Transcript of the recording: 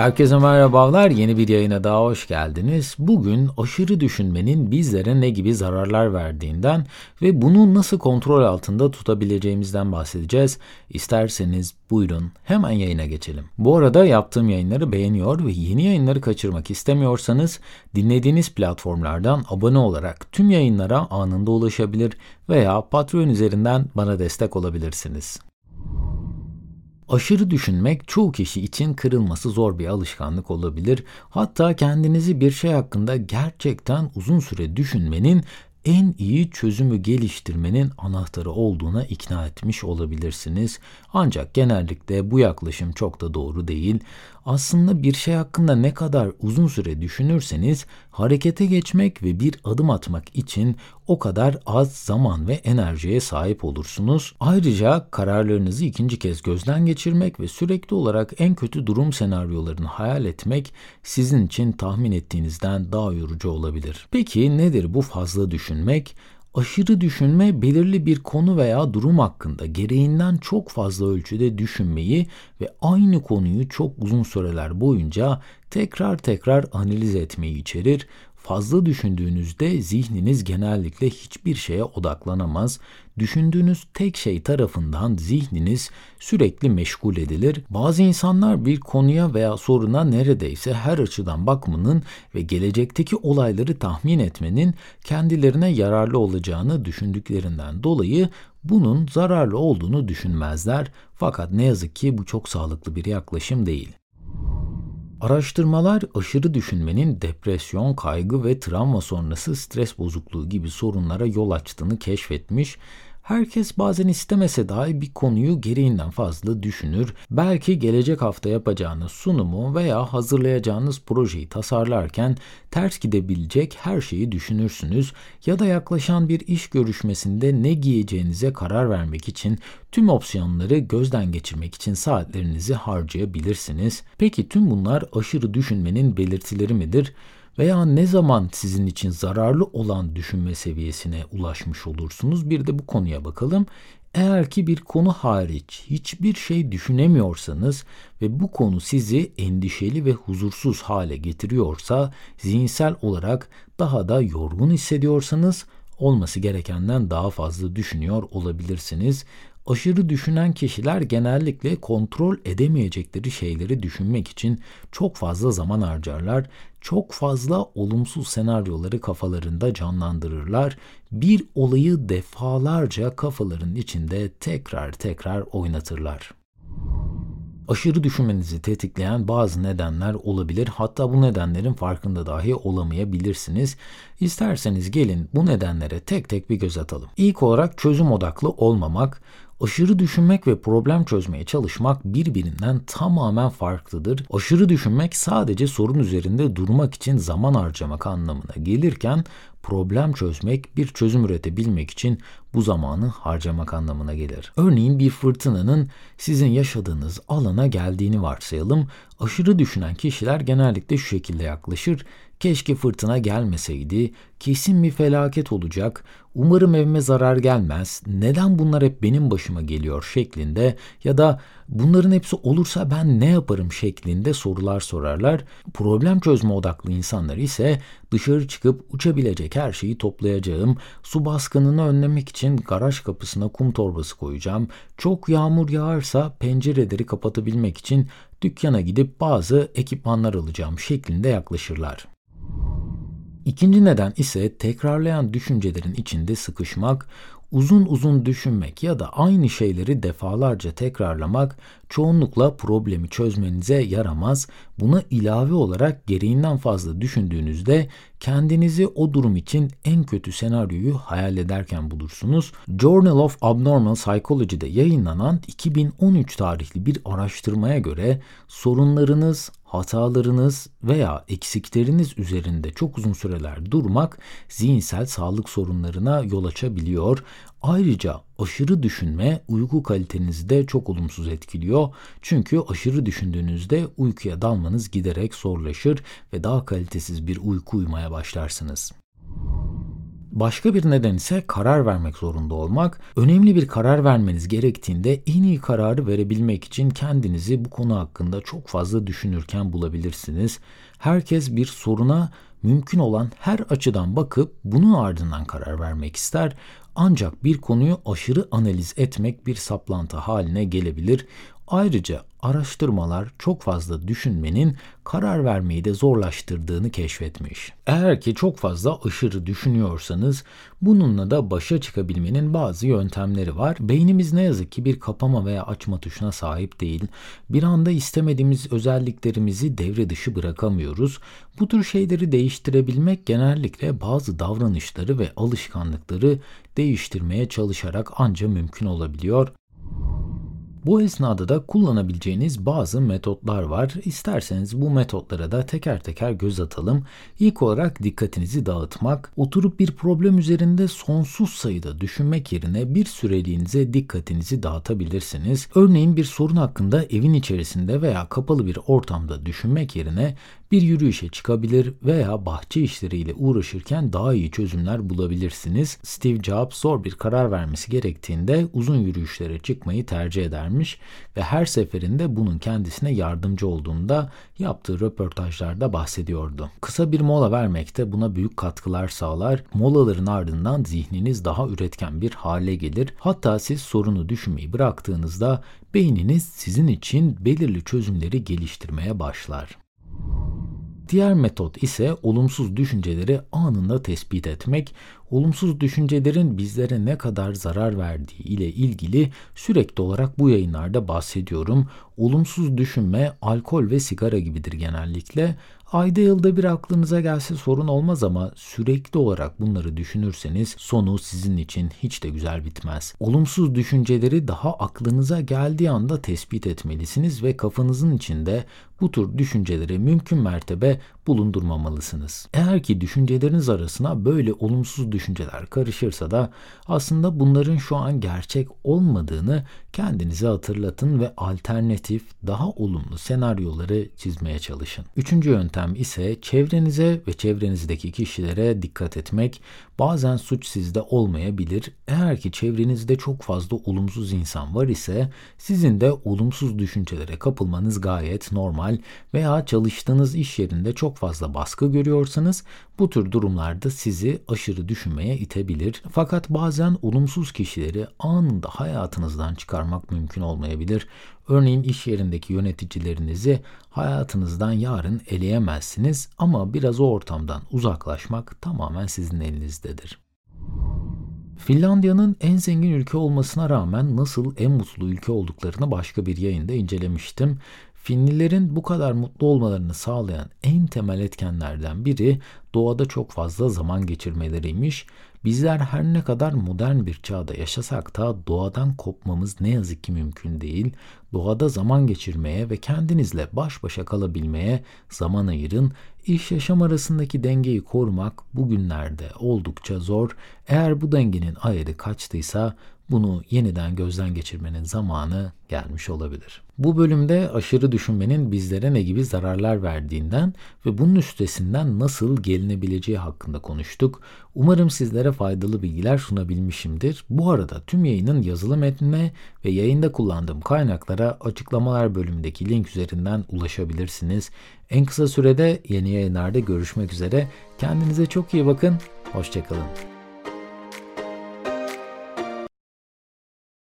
Herkese merhabalar. Yeni bir yayına daha hoş geldiniz. Bugün aşırı düşünmenin bizlere ne gibi zararlar verdiğinden ve bunu nasıl kontrol altında tutabileceğimizden bahsedeceğiz. İsterseniz buyurun hemen yayına geçelim. Bu arada yaptığım yayınları beğeniyor ve yeni yayınları kaçırmak istemiyorsanız dinlediğiniz platformlardan abone olarak tüm yayınlara anında ulaşabilir veya Patreon üzerinden bana destek olabilirsiniz. Aşırı düşünmek çoğu kişi için kırılması zor bir alışkanlık olabilir. Hatta kendinizi bir şey hakkında gerçekten uzun süre düşünmenin en iyi çözümü geliştirmenin anahtarı olduğuna ikna etmiş olabilirsiniz. Ancak genellikle bu yaklaşım çok da doğru değil. Aslında bir şey hakkında ne kadar uzun süre düşünürseniz harekete geçmek ve bir adım atmak için o kadar az zaman ve enerjiye sahip olursunuz. Ayrıca kararlarınızı ikinci kez gözden geçirmek ve sürekli olarak en kötü durum senaryolarını hayal etmek sizin için tahmin ettiğinizden daha yorucu olabilir. Peki nedir bu fazla düşünmek? Aşırı düşünme belirli bir konu veya durum hakkında gereğinden çok fazla ölçüde düşünmeyi ve aynı konuyu çok uzun süreler boyunca tekrar tekrar analiz etmeyi içerir Fazla düşündüğünüzde zihniniz genellikle hiçbir şeye odaklanamaz. Düşündüğünüz tek şey tarafından zihniniz sürekli meşgul edilir. Bazı insanlar bir konuya veya soruna neredeyse her açıdan bakmanın ve gelecekteki olayları tahmin etmenin kendilerine yararlı olacağını düşündüklerinden dolayı bunun zararlı olduğunu düşünmezler. Fakat ne yazık ki bu çok sağlıklı bir yaklaşım değil. Araştırmalar aşırı düşünmenin depresyon, kaygı ve travma sonrası stres bozukluğu gibi sorunlara yol açtığını keşfetmiş Herkes bazen istemese dahi bir konuyu gereğinden fazla düşünür. Belki gelecek hafta yapacağınız sunumu veya hazırlayacağınız projeyi tasarlarken ters gidebilecek her şeyi düşünürsünüz ya da yaklaşan bir iş görüşmesinde ne giyeceğinize karar vermek için tüm opsiyonları gözden geçirmek için saatlerinizi harcayabilirsiniz. Peki tüm bunlar aşırı düşünmenin belirtileri midir? Veya ne zaman sizin için zararlı olan düşünme seviyesine ulaşmış olursunuz? Bir de bu konuya bakalım. Eğer ki bir konu hariç hiçbir şey düşünemiyorsanız ve bu konu sizi endişeli ve huzursuz hale getiriyorsa, zihinsel olarak daha da yorgun hissediyorsanız olması gerekenden daha fazla düşünüyor olabilirsiniz. Aşırı düşünen kişiler genellikle kontrol edemeyecekleri şeyleri düşünmek için çok fazla zaman harcarlar. Çok fazla olumsuz senaryoları kafalarında canlandırırlar. Bir olayı defalarca kafaların içinde tekrar tekrar oynatırlar aşırı düşünmenizi tetikleyen bazı nedenler olabilir. Hatta bu nedenlerin farkında dahi olamayabilirsiniz. İsterseniz gelin bu nedenlere tek tek bir göz atalım. İlk olarak çözüm odaklı olmamak, Aşırı düşünmek ve problem çözmeye çalışmak birbirinden tamamen farklıdır. Aşırı düşünmek sadece sorun üzerinde durmak için zaman harcamak anlamına gelirken problem çözmek bir çözüm üretebilmek için bu zamanı harcamak anlamına gelir. Örneğin bir fırtınanın sizin yaşadığınız alana geldiğini varsayalım. Aşırı düşünen kişiler genellikle şu şekilde yaklaşır. Keşke fırtına gelmeseydi, kesin bir felaket olacak, umarım evime zarar gelmez, neden bunlar hep benim başıma geliyor şeklinde ya da bunların hepsi olursa ben ne yaparım şeklinde sorular sorarlar. Problem çözme odaklı insanlar ise dışarı çıkıp uçabilecek her şeyi toplayacağım, su baskınını önlemek için garaj kapısına kum torbası koyacağım, çok yağmur yağarsa pencereleri kapatabilmek için dükkana gidip bazı ekipmanlar alacağım şeklinde yaklaşırlar. İkinci neden ise tekrarlayan düşüncelerin içinde sıkışmak, uzun uzun düşünmek ya da aynı şeyleri defalarca tekrarlamak çoğunlukla problemi çözmenize yaramaz. Buna ilave olarak gereğinden fazla düşündüğünüzde kendinizi o durum için en kötü senaryoyu hayal ederken bulursunuz. Journal of Abnormal Psychology'de yayınlanan 2013 tarihli bir araştırmaya göre sorunlarınız, hatalarınız veya eksikleriniz üzerinde çok uzun süreler durmak zihinsel sağlık sorunlarına yol açabiliyor. Ayrıca aşırı düşünme uyku kalitenizi de çok olumsuz etkiliyor. Çünkü aşırı düşündüğünüzde uykuya dalmanız giderek zorlaşır ve daha kalitesiz bir uyku uyumaya başlarsınız. Başka bir neden ise karar vermek zorunda olmak. Önemli bir karar vermeniz gerektiğinde en iyi kararı verebilmek için kendinizi bu konu hakkında çok fazla düşünürken bulabilirsiniz. Herkes bir soruna mümkün olan her açıdan bakıp bunun ardından karar vermek ister. Ancak bir konuyu aşırı analiz etmek bir saplantı haline gelebilir. Ayrıca araştırmalar çok fazla düşünmenin karar vermeyi de zorlaştırdığını keşfetmiş. Eğer ki çok fazla aşırı düşünüyorsanız bununla da başa çıkabilmenin bazı yöntemleri var. Beynimiz ne yazık ki bir kapama veya açma tuşuna sahip değil. Bir anda istemediğimiz özelliklerimizi devre dışı bırakamıyoruz. Bu tür şeyleri değiştirebilmek genellikle bazı davranışları ve alışkanlıkları değiştirmeye çalışarak anca mümkün olabiliyor. Bu esnada da kullanabileceğiniz bazı metotlar var. İsterseniz bu metotlara da teker teker göz atalım. İlk olarak dikkatinizi dağıtmak. Oturup bir problem üzerinde sonsuz sayıda düşünmek yerine bir süreliğinize dikkatinizi dağıtabilirsiniz. Örneğin bir sorun hakkında evin içerisinde veya kapalı bir ortamda düşünmek yerine bir yürüyüşe çıkabilir veya bahçe işleriyle uğraşırken daha iyi çözümler bulabilirsiniz. Steve Jobs zor bir karar vermesi gerektiğinde uzun yürüyüşlere çıkmayı tercih edermiş ve her seferinde bunun kendisine yardımcı olduğunda yaptığı röportajlarda bahsediyordu. Kısa bir mola vermek de buna büyük katkılar sağlar. Molaların ardından zihniniz daha üretken bir hale gelir. Hatta siz sorunu düşünmeyi bıraktığınızda beyniniz sizin için belirli çözümleri geliştirmeye başlar. Diğer metot ise olumsuz düşünceleri anında tespit etmek. Olumsuz düşüncelerin bizlere ne kadar zarar verdiği ile ilgili sürekli olarak bu yayınlarda bahsediyorum. Olumsuz düşünme alkol ve sigara gibidir genellikle. Ayda yılda bir aklınıza gelse sorun olmaz ama sürekli olarak bunları düşünürseniz sonu sizin için hiç de güzel bitmez. Olumsuz düşünceleri daha aklınıza geldiği anda tespit etmelisiniz ve kafanızın içinde bu tür düşünceleri mümkün mertebe bulundurmamalısınız. Eğer ki düşünceleriniz arasına böyle olumsuz düşünceler karışırsa da aslında bunların şu an gerçek olmadığını kendinize hatırlatın ve alternatif, daha olumlu senaryoları çizmeye çalışın. Üçüncü yöntem ise çevrenize ve çevrenizdeki kişilere dikkat etmek. Bazen suç sizde olmayabilir. Eğer ki çevrenizde çok fazla olumsuz insan var ise sizin de olumsuz düşüncelere kapılmanız gayet normal veya çalıştığınız iş yerinde çok fazla baskı görüyorsanız bu tür durumlarda sizi aşırı düşünmeye itebilir. Fakat bazen olumsuz kişileri anında hayatınızdan çıkarmak mümkün olmayabilir. Örneğin iş yerindeki yöneticilerinizi hayatınızdan yarın eleyemezsiniz ama biraz o ortamdan uzaklaşmak tamamen sizin elinizdedir. Finlandiya'nın en zengin ülke olmasına rağmen nasıl en mutlu ülke olduklarını başka bir yayında incelemiştim. Finlilerin bu kadar mutlu olmalarını sağlayan en temel etkenlerden biri doğada çok fazla zaman geçirmeleriymiş. Bizler her ne kadar modern bir çağda yaşasak da doğadan kopmamız ne yazık ki mümkün değil. Doğada zaman geçirmeye ve kendinizle baş başa kalabilmeye zaman ayırın. İş yaşam arasındaki dengeyi korumak bugünlerde oldukça zor. Eğer bu dengenin ayarı kaçtıysa bunu yeniden gözden geçirmenin zamanı gelmiş olabilir. Bu bölümde aşırı düşünmenin bizlere ne gibi zararlar verdiğinden ve bunun üstesinden nasıl gelinebileceği hakkında konuştuk. Umarım sizlere faydalı bilgiler sunabilmişimdir. Bu arada tüm yayının yazılı metnine ve yayında kullandığım kaynaklara açıklamalar bölümündeki link üzerinden ulaşabilirsiniz. En kısa sürede yeni yayınlarda görüşmek üzere. Kendinize çok iyi bakın. Hoşçakalın.